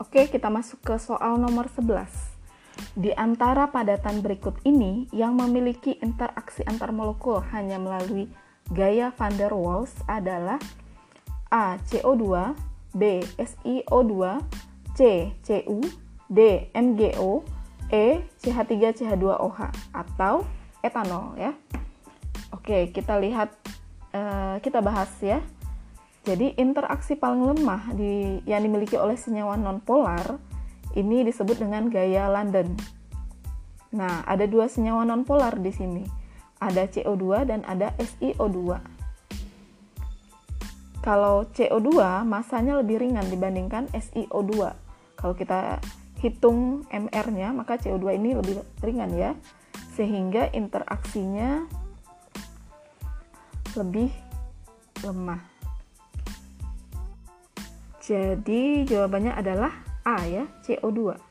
Oke, kita masuk ke soal nomor 11. Di antara padatan berikut ini yang memiliki interaksi antar molekul hanya melalui gaya van der Waals adalah A. CO2 B. SiO2 C. Cu D. MgO E. CH3CH2OH atau etanol ya. Oke, kita lihat uh, kita bahas ya. Jadi interaksi paling lemah di, yang dimiliki oleh senyawa nonpolar ini disebut dengan gaya London. Nah, ada dua senyawa nonpolar di sini. Ada CO2 dan ada SiO2. Kalau CO2 masanya lebih ringan dibandingkan SiO2. Kalau kita hitung MR-nya, maka CO2 ini lebih ringan ya. Sehingga interaksinya lebih lemah. Jadi jawabannya adalah A ya, CO2.